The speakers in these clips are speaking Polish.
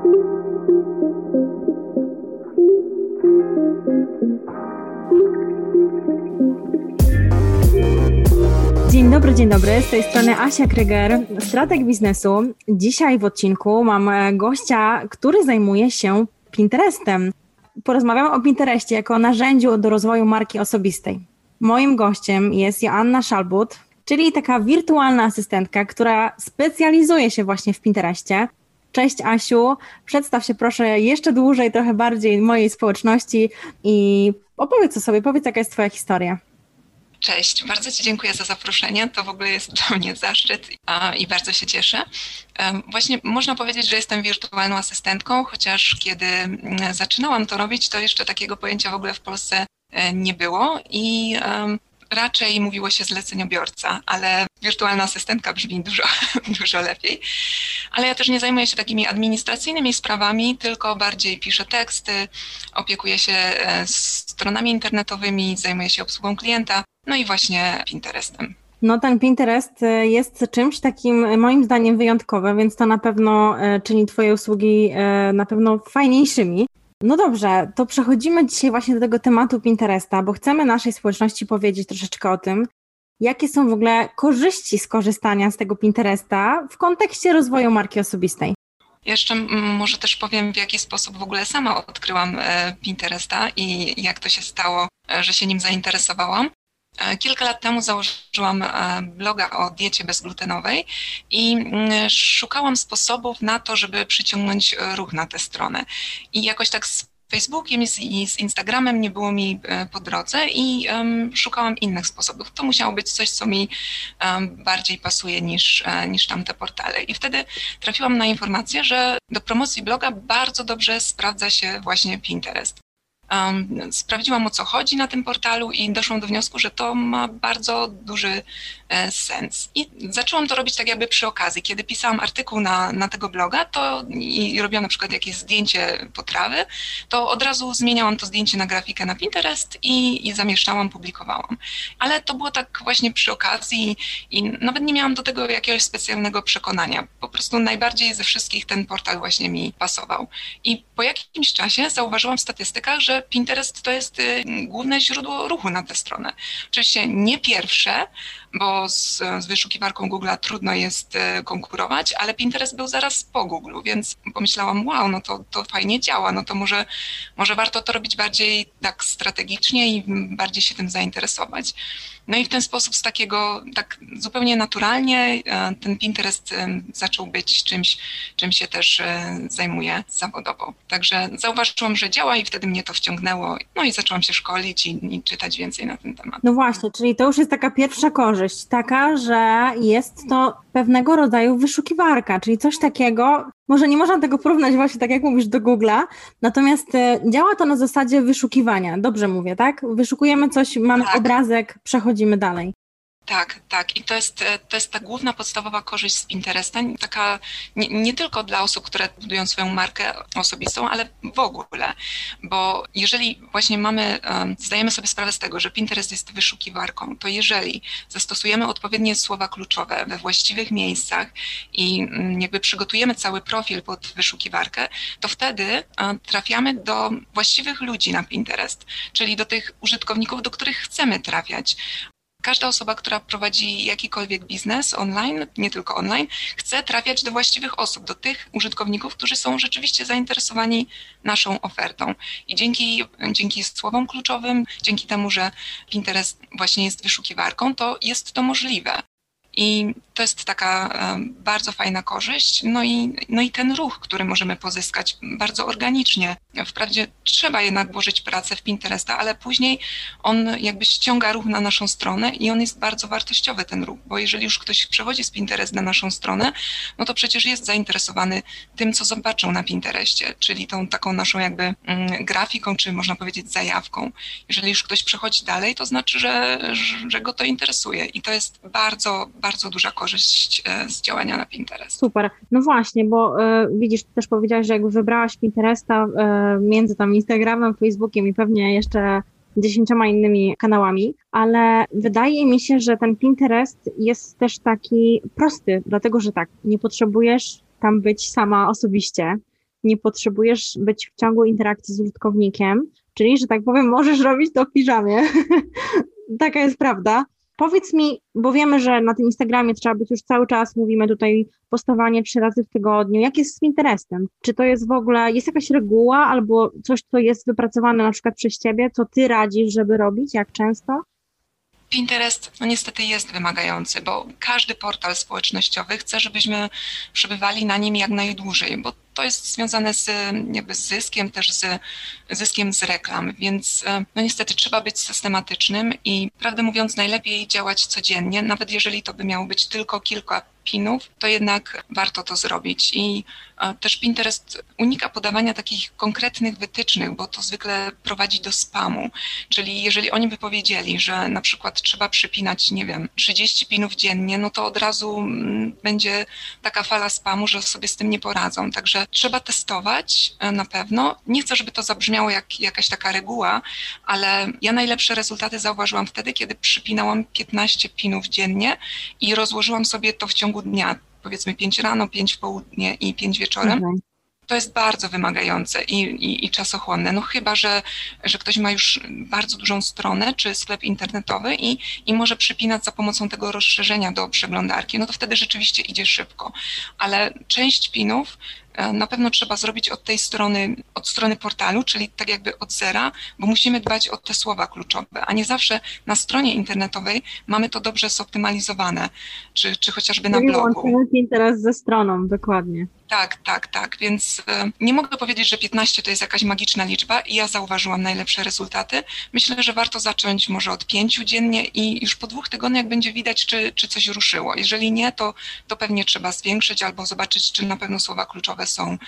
Dzień dobry, dzień dobry. Z tej strony Asia Kryger, strateg biznesu. Dzisiaj w odcinku mam e, gościa, który zajmuje się Pinterestem. Porozmawiamy o Pinterestie jako narzędziu do rozwoju marki osobistej. Moim gościem jest Joanna Szalbut, czyli taka wirtualna asystentka, która specjalizuje się właśnie w Pinterestie. Cześć Asiu, przedstaw się proszę jeszcze dłużej, trochę bardziej mojej społeczności i opowiedz o sobie, powiedz jaka jest Twoja historia. Cześć, bardzo Ci dziękuję za zaproszenie. To w ogóle jest dla mnie zaszczyt i bardzo się cieszę. Właśnie można powiedzieć, że jestem wirtualną asystentką, chociaż kiedy mm, zaczynałam to robić, to jeszcze takiego pojęcia w ogóle w Polsce e, nie było i raczej mówiło się zleceniobiorca, ale wirtualna asystentka brzmi dużo, dużo lepiej. Ale ja też nie zajmuję się takimi administracyjnymi sprawami, tylko bardziej piszę teksty, opiekuję się e, stronami internetowymi, zajmuję się obsługą klienta, no i właśnie Pinterestem. No ten Pinterest e, jest czymś takim e, moim zdaniem wyjątkowym, więc to na pewno czyni Twoje usługi na pewno fajniejszymi. No dobrze, to przechodzimy dzisiaj właśnie do tego tematu Pinteresta, bo chcemy naszej społeczności powiedzieć troszeczkę o tym, jakie są w ogóle korzyści skorzystania z tego Pinteresta w kontekście rozwoju marki osobistej. Jeszcze może też powiem, w jaki sposób w ogóle sama odkryłam e, Pinteresta i jak to się stało, e, że się nim zainteresowałam. E, kilka lat temu założyłam bloga o diecie bezglutenowej i mm, szukałam sposobów na to, żeby przyciągnąć ruch na tę stronę. I jakoś tak Facebookiem i z Instagramem nie było mi e, po drodze i szukałam innych sposobów. To musiało być coś, co mi bardziej pasuje niż, e, niż tamte portale. I wtedy trafiłam na informację, że do promocji bloga bardzo dobrze sprawdza się właśnie Pinterest. Um, sprawdziłam o co chodzi na tym portalu i doszłam do wniosku, że to ma bardzo duży e, sens. I zaczęłam to robić tak jakby przy okazji. Kiedy pisałam artykuł na, na tego bloga to i robiłam na przykład jakieś zdjęcie potrawy, to od razu zmieniałam to zdjęcie na grafikę na Pinterest i, i zamieszczałam, publikowałam. Ale to było tak właśnie przy okazji i nawet nie miałam do tego jakiegoś specjalnego przekonania. Po prostu najbardziej ze wszystkich ten portal właśnie mi pasował. I po jakimś czasie zauważyłam w statystykach, że Pinterest to jest y, główne źródło ruchu na tę stronę. Oczywiście nie pierwsze, bo z, z wyszukiwarką Google'a trudno jest y, konkurować, ale Pinterest był zaraz po Google, więc pomyślałam, wow, no to, to fajnie działa, no to może, może warto to robić bardziej tak strategicznie i bardziej się tym zainteresować. No i w ten sposób z takiego, tak zupełnie naturalnie e, ten Pinterest e, zaczął być czymś, czym się też e, zajmuję zawodowo. Także zauważyłam, że działa i wtedy mnie to wciągnęło. No i zaczęłam się szkolić i, i czytać więcej na ten temat. No właśnie, czyli to już jest taka pierwsza korzyść, taka, że jest to pewnego rodzaju wyszukiwarka, czyli coś takiego, może nie można tego porównać właśnie tak jak mówisz do Google'a, natomiast e, działa to na zasadzie wyszukiwania, dobrze mówię, tak? Wyszukujemy coś, mamy tak. obrazek, przechodzimy dalej. Tak, tak. I to jest, e, to jest ta główna podstawowa korzyść z Pinteresta, taka nie, nie, tylko dla osób, które budują swoją markę osobistą, ale w ogóle. Bo jeżeli właśnie mamy, zdajemy sobie sprawę z tego, że Pinterest jest wyszukiwarką, to jeżeli zastosujemy odpowiednie słowa kluczowe we właściwych miejscach i mm, jakby przygotujemy cały profil pod wyszukiwarkę, to wtedy trafiamy do właściwych ludzi na Pinterest, czyli do tych użytkowników, do których chcemy trafiać. Każda osoba, która prowadzi jakikolwiek biznes online, nie tylko online, chce trafiać do właściwych osób, do tych użytkowników, którzy są rzeczywiście zainteresowani naszą ofertą. I dzięki, dzięki słowom kluczowym, dzięki temu, że Pinterest właśnie jest wyszukiwarką, to jest to możliwe. I to jest taka bardzo fajna korzyść. No i, no i ten ruch, który możemy pozyskać bardzo organicznie. Wprawdzie trzeba jednak włożyć pracę w Pinteresta, ale później on jakby ściąga ruch na naszą stronę i on jest bardzo wartościowy, ten ruch, bo jeżeli już ktoś przechodzi z Pinterest na naszą stronę, no to przecież jest zainteresowany tym, co zobaczył na Pinterestie, czyli tą taką naszą jakby mm, grafiką, czy można powiedzieć zajawką. Jeżeli już ktoś przechodzi dalej, to znaczy, że, że go to interesuje i to jest bardzo, bardzo duża korzyść e, z działania na Pinterest. Super. No właśnie, bo e, widzisz, też powiedziałaś, że jakby wybrałaś Pinteresta e, między tam Instagramem, Facebookiem i pewnie jeszcze dziesięcioma innymi kanałami, ale wydaje mi się, że ten Pinterest jest też taki prosty, dlatego że tak, nie potrzebujesz tam być sama osobiście, nie potrzebujesz być w ciągu interakcji z użytkownikiem, czyli, że tak powiem, możesz robić to w piżamie. Taka jest prawda. Powiedz mi, bo wiemy, że na tym Instagramie trzeba być już cały czas, mówimy tutaj postowanie trzy razy w tygodniu. Jak jest z Pinterestem? Czy to jest w ogóle, jest jakaś reguła albo coś, co jest wypracowane na przykład przez ciebie, co ty radzisz, żeby robić, jak często? Pinterest no niestety jest wymagający, bo każdy portal społecznościowy chce, żebyśmy przebywali na nim jak najdłużej, bo to jest związane z, jakby zyskiem, też z zyskiem z reklam, więc e, no niestety trzeba być systematycznym i prawdę mówiąc najlepiej działać codziennie, nawet jeżeli to by miało być tylko kilka pinów, to jednak warto to zrobić. I e, też Pinterest unika podawania takich konkretnych wytycznych, bo to zwykle prowadzi do spamu. Czyli jeżeli oni by powiedzieli, że na przykład trzeba przypinać, nie wiem, 30 pinów dziennie, no to od razu mm, będzie taka fala spamu, że sobie z tym nie poradzą. Także trzeba testować e, na pewno. Nie chcę, żeby to zabrzmiało jak jakaś taka reguła, ale ja najlepsze rezultaty zauważyłam wtedy, kiedy przypinałam 15 pinów dziennie i rozłożyłam sobie to w ciągu dnia, powiedzmy 5 rano, 5 w południe i 5 wieczorem. Mhm to jest bardzo wymagające i, i, i, czasochłonne. No chyba, że, że ktoś ma już bardzo dużą stronę czy sklep internetowy i, i może przypinać za pomocą tego rozszerzenia do przeglądarki, no to wtedy rzeczywiście idzie szybko. Ale część pinów na pewno trzeba zrobić od tej strony, od strony portalu, czyli tak jakby od zera, bo musimy dbać o te słowa kluczowe, a nie zawsze na stronie internetowej mamy to dobrze zoptymalizowane, czy, czy chociażby na blogu. Łączymy teraz ze stroną, dokładnie. Tak, tak, tak, więc e, nie mogę powiedzieć, że 15 to jest jakaś magiczna liczba i ja zauważyłam najlepsze rezultaty. Myślę, że warto zacząć może od pięciu dziennie i już po dwóch tygodniach będzie widać, czy, czy coś ruszyło. Jeżeli nie, to, to pewnie trzeba zwiększyć albo zobaczyć, czy na pewno słowa kluczowe są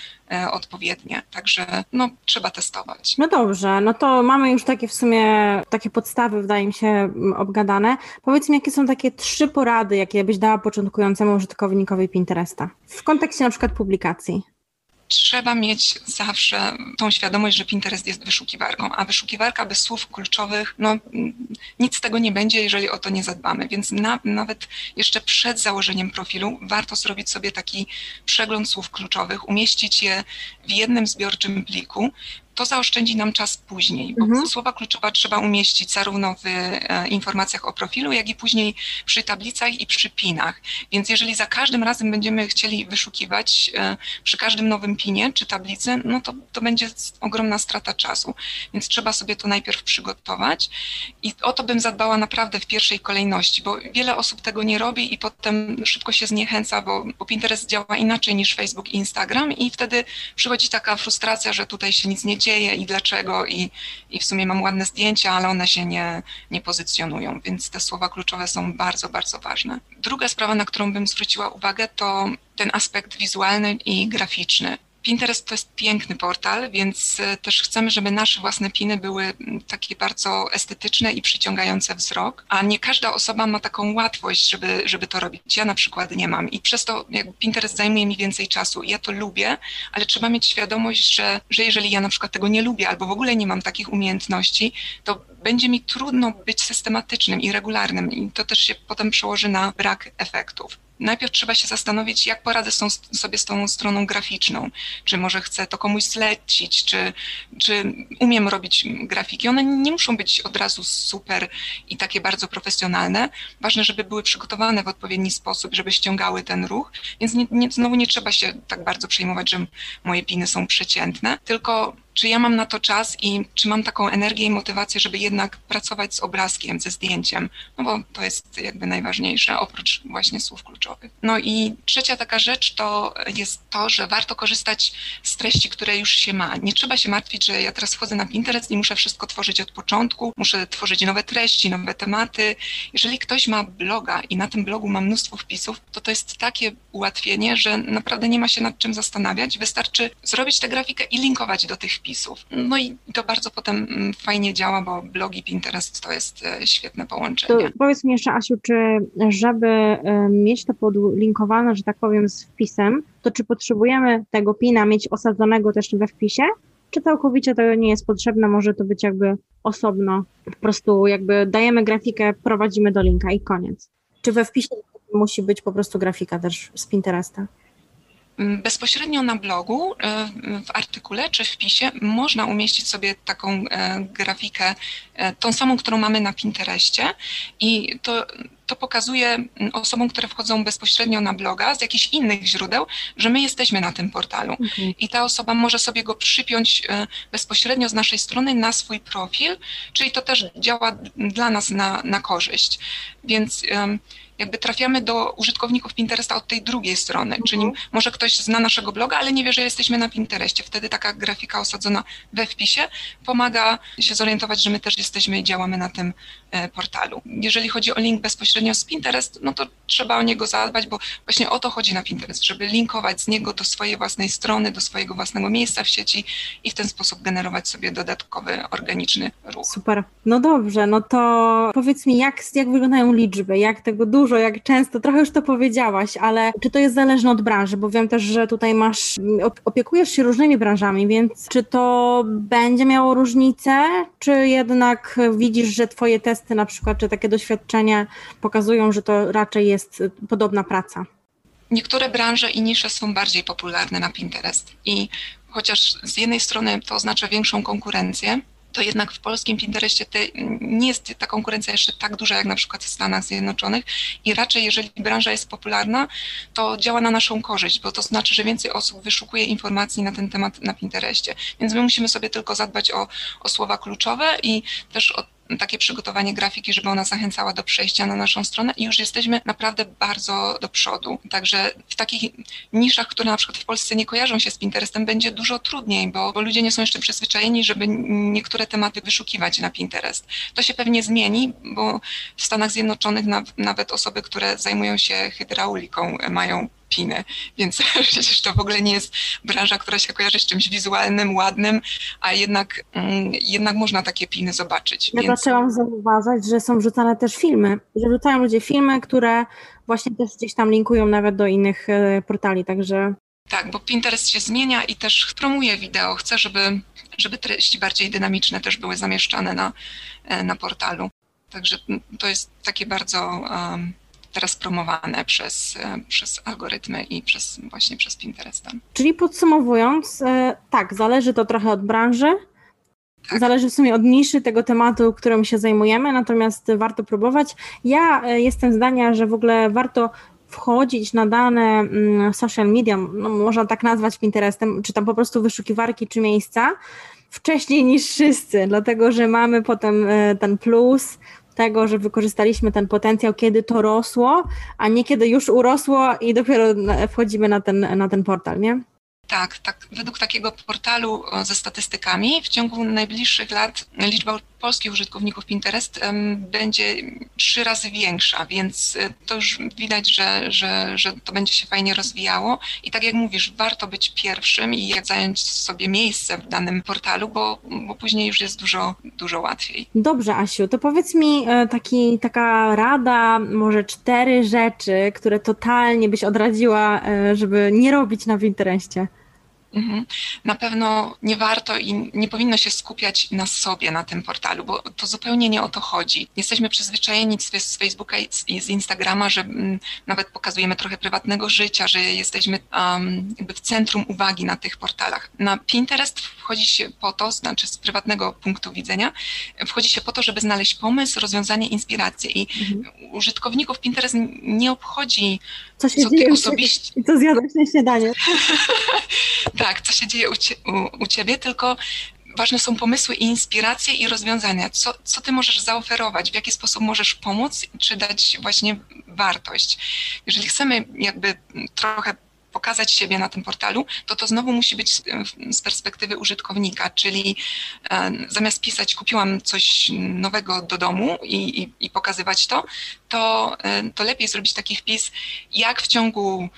odpowiednie. Także no, trzeba testować. No dobrze, no to mamy już takie w sumie takie podstawy, wydaje mi się, obgadane. Powiedz mi, jakie są takie trzy porady, jakie byś dała początkującemu użytkownikowi Pinteresta w kontekście na przykład publikacji? Trzeba mieć zawsze tą świadomość, że Pinterest jest wyszukiwarką, a wyszukiwarka bez słów kluczowych, no nic z tego nie będzie, jeżeli o to nie zadbamy. Więc na, nawet jeszcze przed założeniem profilu warto zrobić sobie taki przegląd słów kluczowych, umieścić je w jednym zbiorczym pliku, to zaoszczędzi nam czas później, bo mhm. słowa kluczowe trzeba umieścić zarówno w e, informacjach o profilu, jak i później przy tablicach i przy pinach. Więc jeżeli za każdym razem będziemy chcieli wyszukiwać e, przy każdym nowym czy tablicy, no to, to będzie ogromna strata czasu. Więc trzeba sobie to najpierw przygotować i o to bym zadbała naprawdę w pierwszej kolejności, bo wiele osób tego nie robi i potem szybko się zniechęca, bo, bo Pinterest działa inaczej niż Facebook i Instagram i wtedy przychodzi taka frustracja, że tutaj się nic nie dzieje i dlaczego i, i w sumie mam ładne zdjęcia, ale one się nie, nie pozycjonują, więc te słowa kluczowe są bardzo, bardzo ważne. Druga sprawa, na którą bym zwróciła uwagę, to ten aspekt wizualny i graficzny. Pinterest to jest piękny portal, więc e, też chcemy, żeby nasze własne piny były takie bardzo estetyczne i przyciągające wzrok, a nie każda osoba ma taką łatwość, żeby, żeby to robić. Ja na przykład nie mam i przez to Pinterest zajmuje mi więcej czasu. Ja to lubię, ale trzeba mieć świadomość, że, że jeżeli ja na przykład tego nie lubię albo w ogóle nie mam takich umiejętności, to będzie mi trudno być systematycznym i regularnym i to też się potem przełoży na brak efektów najpierw trzeba się zastanowić, jak poradzę sobie z tą stroną graficzną. Czy może chcę to komuś zlecić, czy, czy umiem robić grafiki. One nie muszą być od razu super i takie bardzo profesjonalne. Ważne, żeby były przygotowane w odpowiedni sposób, żeby ściągały ten ruch. Więc nie, nie, znowu nie trzeba się tak bardzo przejmować, że moje piny są przeciętne, tylko czy ja mam na to czas i czy mam taką energię i motywację, żeby jednak pracować z obrazkiem, ze zdjęciem, no bo to jest jakby najważniejsze, oprócz właśnie słów kluczowych. No i trzecia taka rzecz to jest to, że warto korzystać z treści, które już się ma. Nie trzeba się martwić, że ja teraz wchodzę na Pinterest i muszę wszystko tworzyć od początku, muszę tworzyć nowe treści, nowe tematy. Jeżeli ktoś ma bloga i na tym blogu ma mnóstwo wpisów, to to jest takie ułatwienie, że naprawdę nie ma się nad czym zastanawiać. Wystarczy zrobić tę grafikę i linkować do tych wpisów. No i to bardzo potem mm, fajnie działa, bo blogi Pinterest to jest e, świetne połączenie. To powiedz mi jeszcze, Asiu, czy żeby e, mieć to podlinkowane, że tak powiem, z wpisem, to czy potrzebujemy tego pina mieć osadzonego też we wpisie? Czy całkowicie to nie jest potrzebne, może to być jakby osobno, po prostu jakby dajemy grafikę, prowadzimy do linka i koniec. Czy we wpisie musi być po prostu grafika też z Pinteresta? Mm, bezpośrednio na blogu, e, w artykule czy wpisie można umieścić sobie taką e, grafikę, e, tą samą, którą mamy na Pinterestie i to, to pokazuje mm, osobom, które wchodzą bezpośrednio na bloga z jakichś innych źródeł, że my jesteśmy na tym portalu mhm. i ta osoba może sobie go przypiąć bezpośrednio z naszej strony na swój profil, czyli to też działa dla nas na, na korzyść. Więc jakby trafiamy do użytkowników Pinteresta od tej drugiej strony, mhm. czyli może ktoś zna naszego bloga, ale nie wie, że jesteśmy na Pinterestie. Wtedy taka grafika osadzona we wpisie pomaga się zorientować, że my też jesteśmy i działamy na tym portalu. Jeżeli chodzi o link bezpośrednio z Pinterest, no to trzeba o niego zadbać, bo właśnie o to chodzi na Pinterest, żeby linkować z niego do swojej własnej strony, do swojego własnego miejsca w sieci i w ten sposób generować sobie dodatkowy, organiczny ruch. Super. No dobrze, no to powiedz mi, jak, jak wyglądają liczby, jak tego dużo dużo, jak często, trochę już to powiedziałaś, ale czy to jest zależne od branży? Bo wiem też, że tutaj masz, opiekujesz się różnymi branżami, więc czy to będzie miało różnicę, czy jednak widzisz, że twoje testy na przykład, czy takie doświadczenia pokazują, że to raczej jest podobna praca? Niektóre branże i nisze są bardziej popularne na Pinterest i chociaż z jednej strony to oznacza większą konkurencję, to jednak w polskim Pinterestie te, nie jest ta konkurencja jeszcze tak duża jak na przykład w Stanach Zjednoczonych i raczej jeżeli branża jest popularna, to działa na naszą korzyść, bo to znaczy, że więcej osób wyszukuje informacji na ten temat na Pinterestie. Więc my musimy sobie tylko zadbać o, o słowa kluczowe i też o takie przygotowanie grafiki, żeby ona zachęcała do przejścia na naszą stronę i już jesteśmy naprawdę bardzo do przodu. Także w takich niszach, które na przykład w Polsce nie kojarzą się z Pinterestem, będzie dużo trudniej, bo, bo ludzie nie są jeszcze przyzwyczajeni, żeby niektóre tematy wyszukiwać na Pinterest. To się pewnie zmieni, bo w Stanach Zjednoczonych nawet osoby, które zajmują się hydrauliką, mają piny, więc przecież to w ogóle nie jest branża, która się kojarzy z czymś wizualnym, ładnym, a jednak, mm, jednak można takie piny zobaczyć. Ja więc... zaczęłam zauważać, że są wrzucane też filmy, że wrzucają ludzie filmy, które właśnie też gdzieś tam linkują nawet do innych e, portali, także... Tak, bo Pinterest się zmienia i też promuje wideo, chce, żeby, żeby treści bardziej dynamiczne też były zamieszczane na, e, na portalu. Także to jest takie bardzo um, teraz promowane przez, e, przez algorytmy i przez, właśnie przez Pinteresta. Czyli podsumowując, e, tak, zależy to trochę od branży, tak. Zależy w sumie od niszy tego tematu, którym się zajmujemy, natomiast warto próbować. Ja e, jestem zdania, że w ogóle warto wchodzić na dane mm, social media, no można tak nazwać Pinterestem, czy tam po prostu wyszukiwarki czy miejsca, wcześniej niż wszyscy, dlatego że mamy potem ten plus, tego, że wykorzystaliśmy ten potencjał, kiedy to rosło, a nie kiedy już urosło i dopiero wchodzimy na ten, na ten portal, nie? Tak, tak. Według takiego portalu ze statystykami w ciągu najbliższych lat liczba polskich użytkowników Pinterest będzie trzy razy większa, więc e, to już widać, że, że, że to będzie się fajnie rozwijało. I tak jak mówisz, warto być pierwszym i zająć sobie miejsce w danym portalu, bo, bo później już jest dużo, dużo łatwiej. Dobrze, Asiu, to powiedz mi e, taki, taka rada, może cztery rzeczy, które totalnie byś odradziła, e, żeby nie robić na Pinterestie. Mhm. Na pewno nie warto i nie powinno się skupiać na sobie na tym portalu, bo to zupełnie nie o to chodzi. Jesteśmy przyzwyczajeni z Facebooka i z Instagrama, że mm, nawet pokazujemy trochę prywatnego życia, że jesteśmy um, jakby w centrum uwagi na tych portalach. Na Pinterest wchodzi się po to, znaczy z prywatnego punktu widzenia, wchodzi się po to, żeby znaleźć pomysł, rozwiązanie, inspirację i mhm. użytkowników Pinterest nie obchodzi co się co dzieje osobiście. I co zjadłeś na śniadanie. tak, co się dzieje u, cie, u, u ciebie, tylko ważne są pomysły i inspiracje i rozwiązania. Co, co ty możesz zaoferować, w jaki sposób możesz pomóc, czy dać właśnie wartość. Jeżeli chcemy jakby trochę pokazać siebie na tym portalu, to to znowu musi być z perspektywy użytkownika, czyli e, zamiast pisać kupiłam coś nowego do domu i, i, i pokazywać to, to, e, to lepiej zrobić taki wpis, jak w ciągu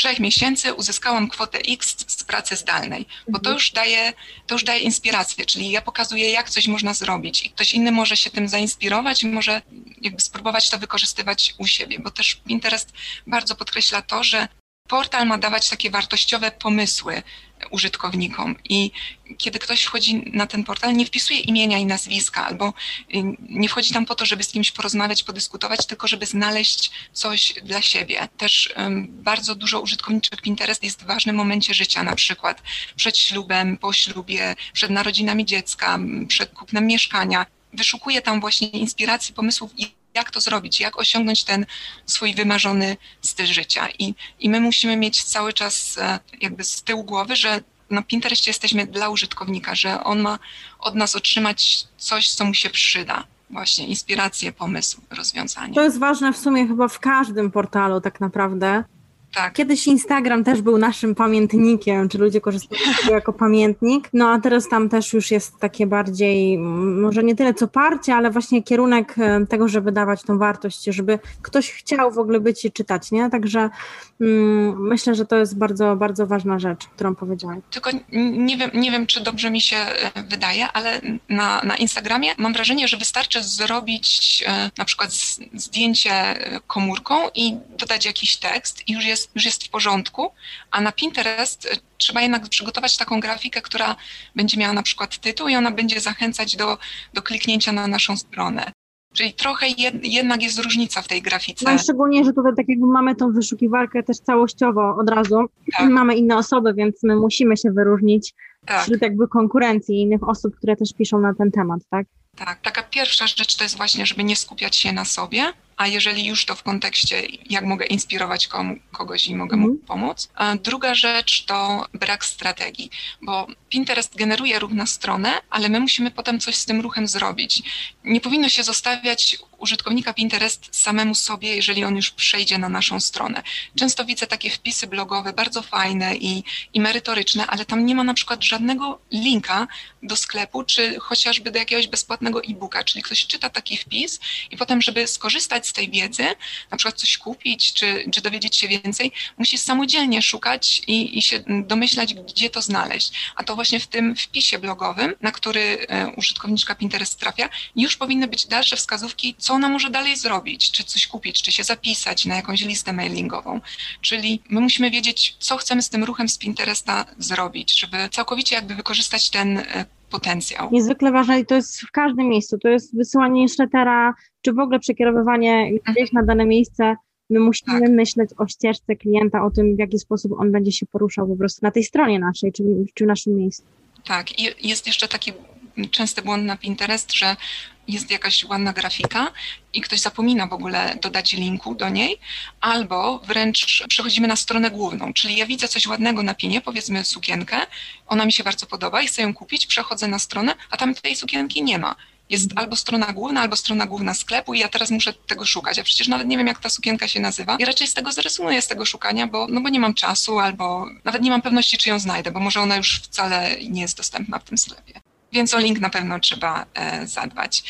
trzech miesięcy uzyskałam kwotę X z pracy zdalnej, bo to mhm. już daje, to już daje inspirację, czyli ja pokazuję, jak coś można zrobić i ktoś inny może się tym zainspirować i może jakby spróbować to wykorzystywać u siebie, bo też Pinterest bardzo podkreśla to, że portal ma dawać takie wartościowe pomysły użytkownikom i kiedy ktoś wchodzi na ten portal, nie wpisuje imienia i nazwiska, albo y, nie wchodzi tam po to, żeby z kimś porozmawiać, podyskutować, tylko żeby znaleźć coś dla siebie. Też um, bardzo dużo użytkowniczek Pinterest jest w ważnym momencie życia, na przykład przed ślubem, po ślubie, przed narodzinami dziecka, przed kupnem mieszkania. Wyszukuje tam właśnie inspiracji, pomysłów i jak to zrobić, jak osiągnąć ten swój wymarzony styl życia. I, i my musimy mieć cały czas e, jakby z tyłu głowy, że na Pinterestie jesteśmy dla użytkownika, że on ma od nas otrzymać coś, co mu się przyda. Właśnie inspiracje, pomysł, rozwiązanie. To jest ważne w sumie chyba w każdym portalu tak naprawdę, tak. Kiedyś Instagram też był naszym pamiętnikiem, czy ludzie korzystali z tego jako pamiętnik, no a teraz tam też już jest takie bardziej, może nie tyle co parcie, ale właśnie kierunek e, tego, żeby dawać tą wartość, żeby ktoś chciał w ogóle być i czytać, nie? Także mm, myślę, że to jest bardzo, bardzo ważna rzecz, którą powiedziałam. Tylko nie wiem, nie wiem, czy dobrze mi się e, wydaje, ale na, na Instagramie mam wrażenie, że wystarczy zrobić e, na przykład zdjęcie komórką i dodać jakiś tekst i już jest jest, już jest w porządku, a na Pinterest e, trzeba jednak przygotować taką grafikę, która będzie miała na przykład tytuł i ona będzie zachęcać do, do kliknięcia na naszą stronę. Czyli trochę jed, jednak jest różnica w tej grafice. No szczególnie, że tutaj tak jakby mamy tą wyszukiwarkę też całościowo od razu. Tak. Mamy inne osoby, więc my musimy się wyróżnić tak. wśród jakby konkurencji innych osób, które też piszą na ten temat, tak? Tak, taka pierwsza rzecz to jest właśnie, żeby nie skupiać się na sobie, a jeżeli już to w kontekście, jak mogę inspirować komu, kogoś i mogę mu mhm. pomóc. A druga rzecz to brak strategii, bo Pinterest generuje ruch na stronę, ale my musimy potem coś z tym ruchem zrobić. Nie powinno się zostawiać użytkownika Pinterest samemu sobie, jeżeli on już przejdzie na naszą stronę. Często widzę takie wpisy blogowe, bardzo fajne i, i merytoryczne, ale tam nie ma na przykład żadnego linka do sklepu, czy chociażby do jakiegoś bezpłatnego e-booka, czyli ktoś czyta taki wpis i potem, żeby skorzystać z tej wiedzy, na przykład coś kupić, czy, czy dowiedzieć się więcej, musi samodzielnie szukać i, i się domyślać, gdzie to znaleźć. A to właśnie w tym wpisie blogowym, na który e, użytkowniczka Pinterest trafia, już powinny być dalsze wskazówki, co ona może dalej zrobić, czy coś kupić, czy się zapisać na jakąś listę mailingową. Czyli my musimy wiedzieć, co chcemy z tym ruchem z Pinteresta zrobić, żeby całkowicie jakby wykorzystać ten e, potencjał. Niezwykle ważne i to jest w każdym miejscu. To jest wysyłanie newslettera, czy w ogóle przekierowywanie gdzieś na dane miejsce. My musimy tak. myśleć o ścieżce klienta, o tym, w jaki sposób on będzie się poruszał po prostu na tej stronie naszej, czy, czy w naszym miejscu. Tak, i jest jeszcze taki częsty błąd na Pinterest, że jest jakaś ładna grafika i ktoś zapomina w ogóle dodać linku do niej, albo wręcz przechodzimy na stronę główną, czyli ja widzę coś ładnego na pinie, powiedzmy sukienkę, ona mi się bardzo podoba i chcę ją kupić, przechodzę na stronę, a tam tej sukienki nie ma. Jest albo strona główna, albo strona główna sklepu i ja teraz muszę tego szukać, a przecież nawet nie wiem, jak ta sukienka się nazywa i raczej z tego zrezygnuję, z tego szukania, bo, no bo nie mam czasu albo nawet nie mam pewności, czy ją znajdę, bo może ona już wcale nie jest dostępna w tym sklepie więc o link na pewno trzeba e, zadbać.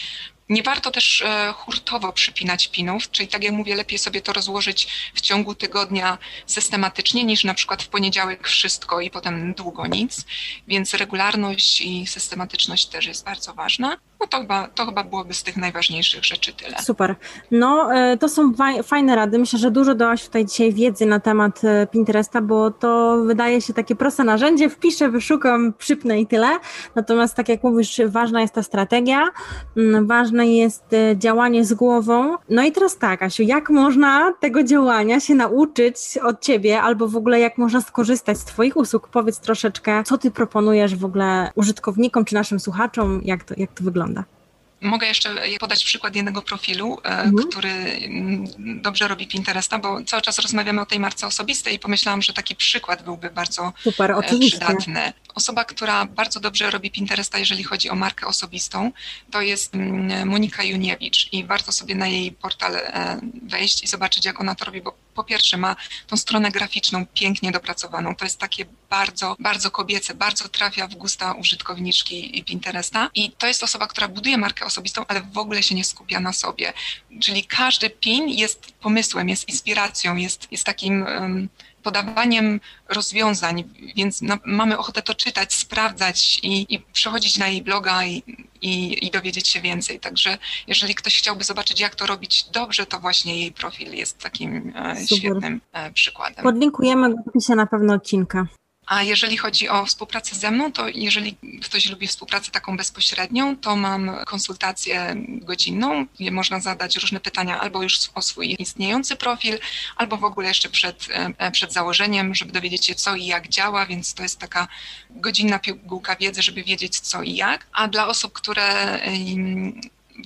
Nie warto też e, hurtowo przypinać pinów, czyli tak jak mówię, lepiej sobie to rozłożyć w ciągu tygodnia systematycznie niż na przykład w poniedziałek wszystko i potem długo nic, więc regularność i systematyczność też jest bardzo ważna. No to chyba, to chyba byłoby z tych najważniejszych rzeczy tyle. Super. No e, to są fajne rady. Myślę, że dużo dałaś tutaj dzisiaj wiedzy na temat e, Pinteresta, bo to wydaje się takie proste narzędzie. Wpiszę, wyszukam, przypnę i tyle. Natomiast tak jak mówisz, ważna jest ta strategia, mm, ważne jest e, działanie z głową. No i teraz tak, Asiu, jak można tego działania się nauczyć od ciebie, albo w ogóle jak można skorzystać z twoich usług? Powiedz troszeczkę, co ty proponujesz w ogóle użytkownikom czy naszym słuchaczom, jak to, jak to wygląda? Wygląda. Mogę jeszcze podać przykład jednego profilu, e, mhm. który mm, dobrze robi Pinteresta, bo cały czas rozmawiamy o tej marce osobistej i pomyślałam, że taki przykład byłby bardzo Super, e, przydatny. Osoba, która bardzo dobrze robi Pinteresta, jeżeli chodzi o markę osobistą, to jest mm, Monika Juniewicz i warto sobie na jej portal e, wejść i zobaczyć, jak ona to robi, bo po pierwsze ma tą stronę graficzną pięknie dopracowaną. To jest takie bardzo, bardzo kobiece, bardzo trafia w gusta użytkowniczki Pinteresta i to jest osoba, która buduje markę osobistą, ale w ogóle się nie skupia na sobie. Czyli każdy pin jest pomysłem, jest inspiracją, jest, jest takim um, podawaniem rozwiązań, więc no, mamy ochotę to czytać, sprawdzać i, i przechodzić na jej bloga i, i, i, dowiedzieć się więcej. Także jeżeli ktoś chciałby zobaczyć, jak to robić dobrze, to właśnie jej profil jest takim e, świetnym e, przykładem. Podlinkujemy w opisie na pewno odcinka. A jeżeli chodzi o współpracę ze mną, to jeżeli ktoś lubi współpracę taką bezpośrednią, to mam konsultację godzinną, gdzie można zadać różne pytania albo już o swój istniejący profil, albo w ogóle jeszcze przed, e, przed założeniem, żeby dowiedzieć się co i jak działa, więc to jest taka godzinna pigułka wiedzy, żeby wiedzieć co i jak. A dla osób, które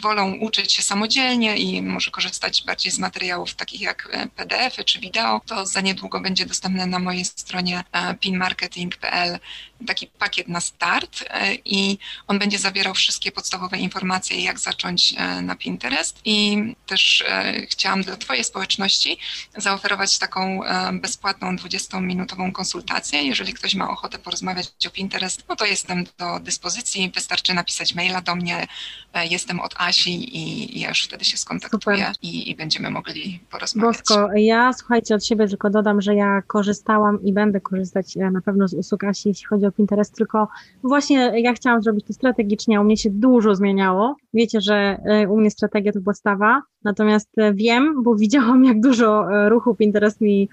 wolą uczyć się samodzielnie i może korzystać bardziej z materiałów takich jak e, PDF-y czy wideo, to za niedługo będzie dostępne na mojej stronie e, pinmarketing.pl taki pakiet na start e, i on będzie zawierał wszystkie podstawowe informacje, jak zacząć na Pinterest. I też chciałam dla Twojej społeczności zaoferować taką bezpłatną 20-minutową konsultację. Jeżeli ktoś ma ochotę porozmawiać o Pinterest, no to jestem do dyspozycji, wystarczy napisać maila do mnie, jestem od Asi i ja już wtedy się skontaktuję i, i, będziemy mogli porozmawiać. Bosko, ja słuchajcie od siebie tylko dodam, że ja korzystałam i będę korzystać e, na pewno z usług Asi, jeśli chodzi o Pinterest, tylko właśnie ja chciałam zrobić to strategicznie, u mnie się dużo zmieniało. Wiecie, że e, u mnie strategia to podstawa, natomiast e, wiem, bo widziałam jak dużo ruchu Pinterest mi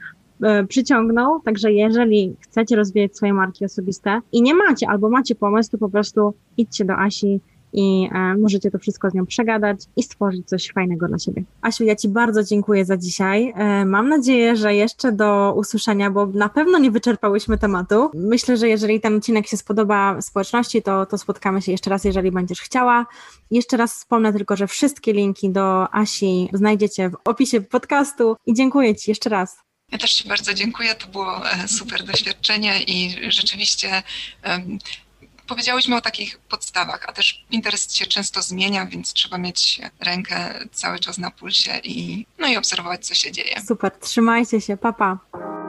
przyciągnął, także jeżeli chcecie rozwijać swoje marki osobiste i nie macie, albo macie pomysł, to po prostu idźcie do Asi, i e, możecie to wszystko z nią przegadać i stworzyć coś fajnego dla siebie. Asiu, ja Ci bardzo dziękuję za dzisiaj. E, mam nadzieję, że jeszcze do usłyszenia, bo na pewno nie wyczerpałyśmy tematu. Myślę, że jeżeli ten odcinek się spodoba społeczności, to, to spotkamy się jeszcze raz, jeżeli będziesz chciała. Jeszcze raz wspomnę tylko, że wszystkie linki do Asi znajdziecie w opisie podcastu i dziękuję Ci jeszcze raz. Ja też Ci bardzo dziękuję. To było e, super doświadczenie i rzeczywiście powiedziałyśmy o takich podstawach, a też Pinterest się często zmienia, więc trzeba mieć rękę cały czas na pulsie i, no i obserwować, co się dzieje. Super, trzymajcie się, papa. Pa.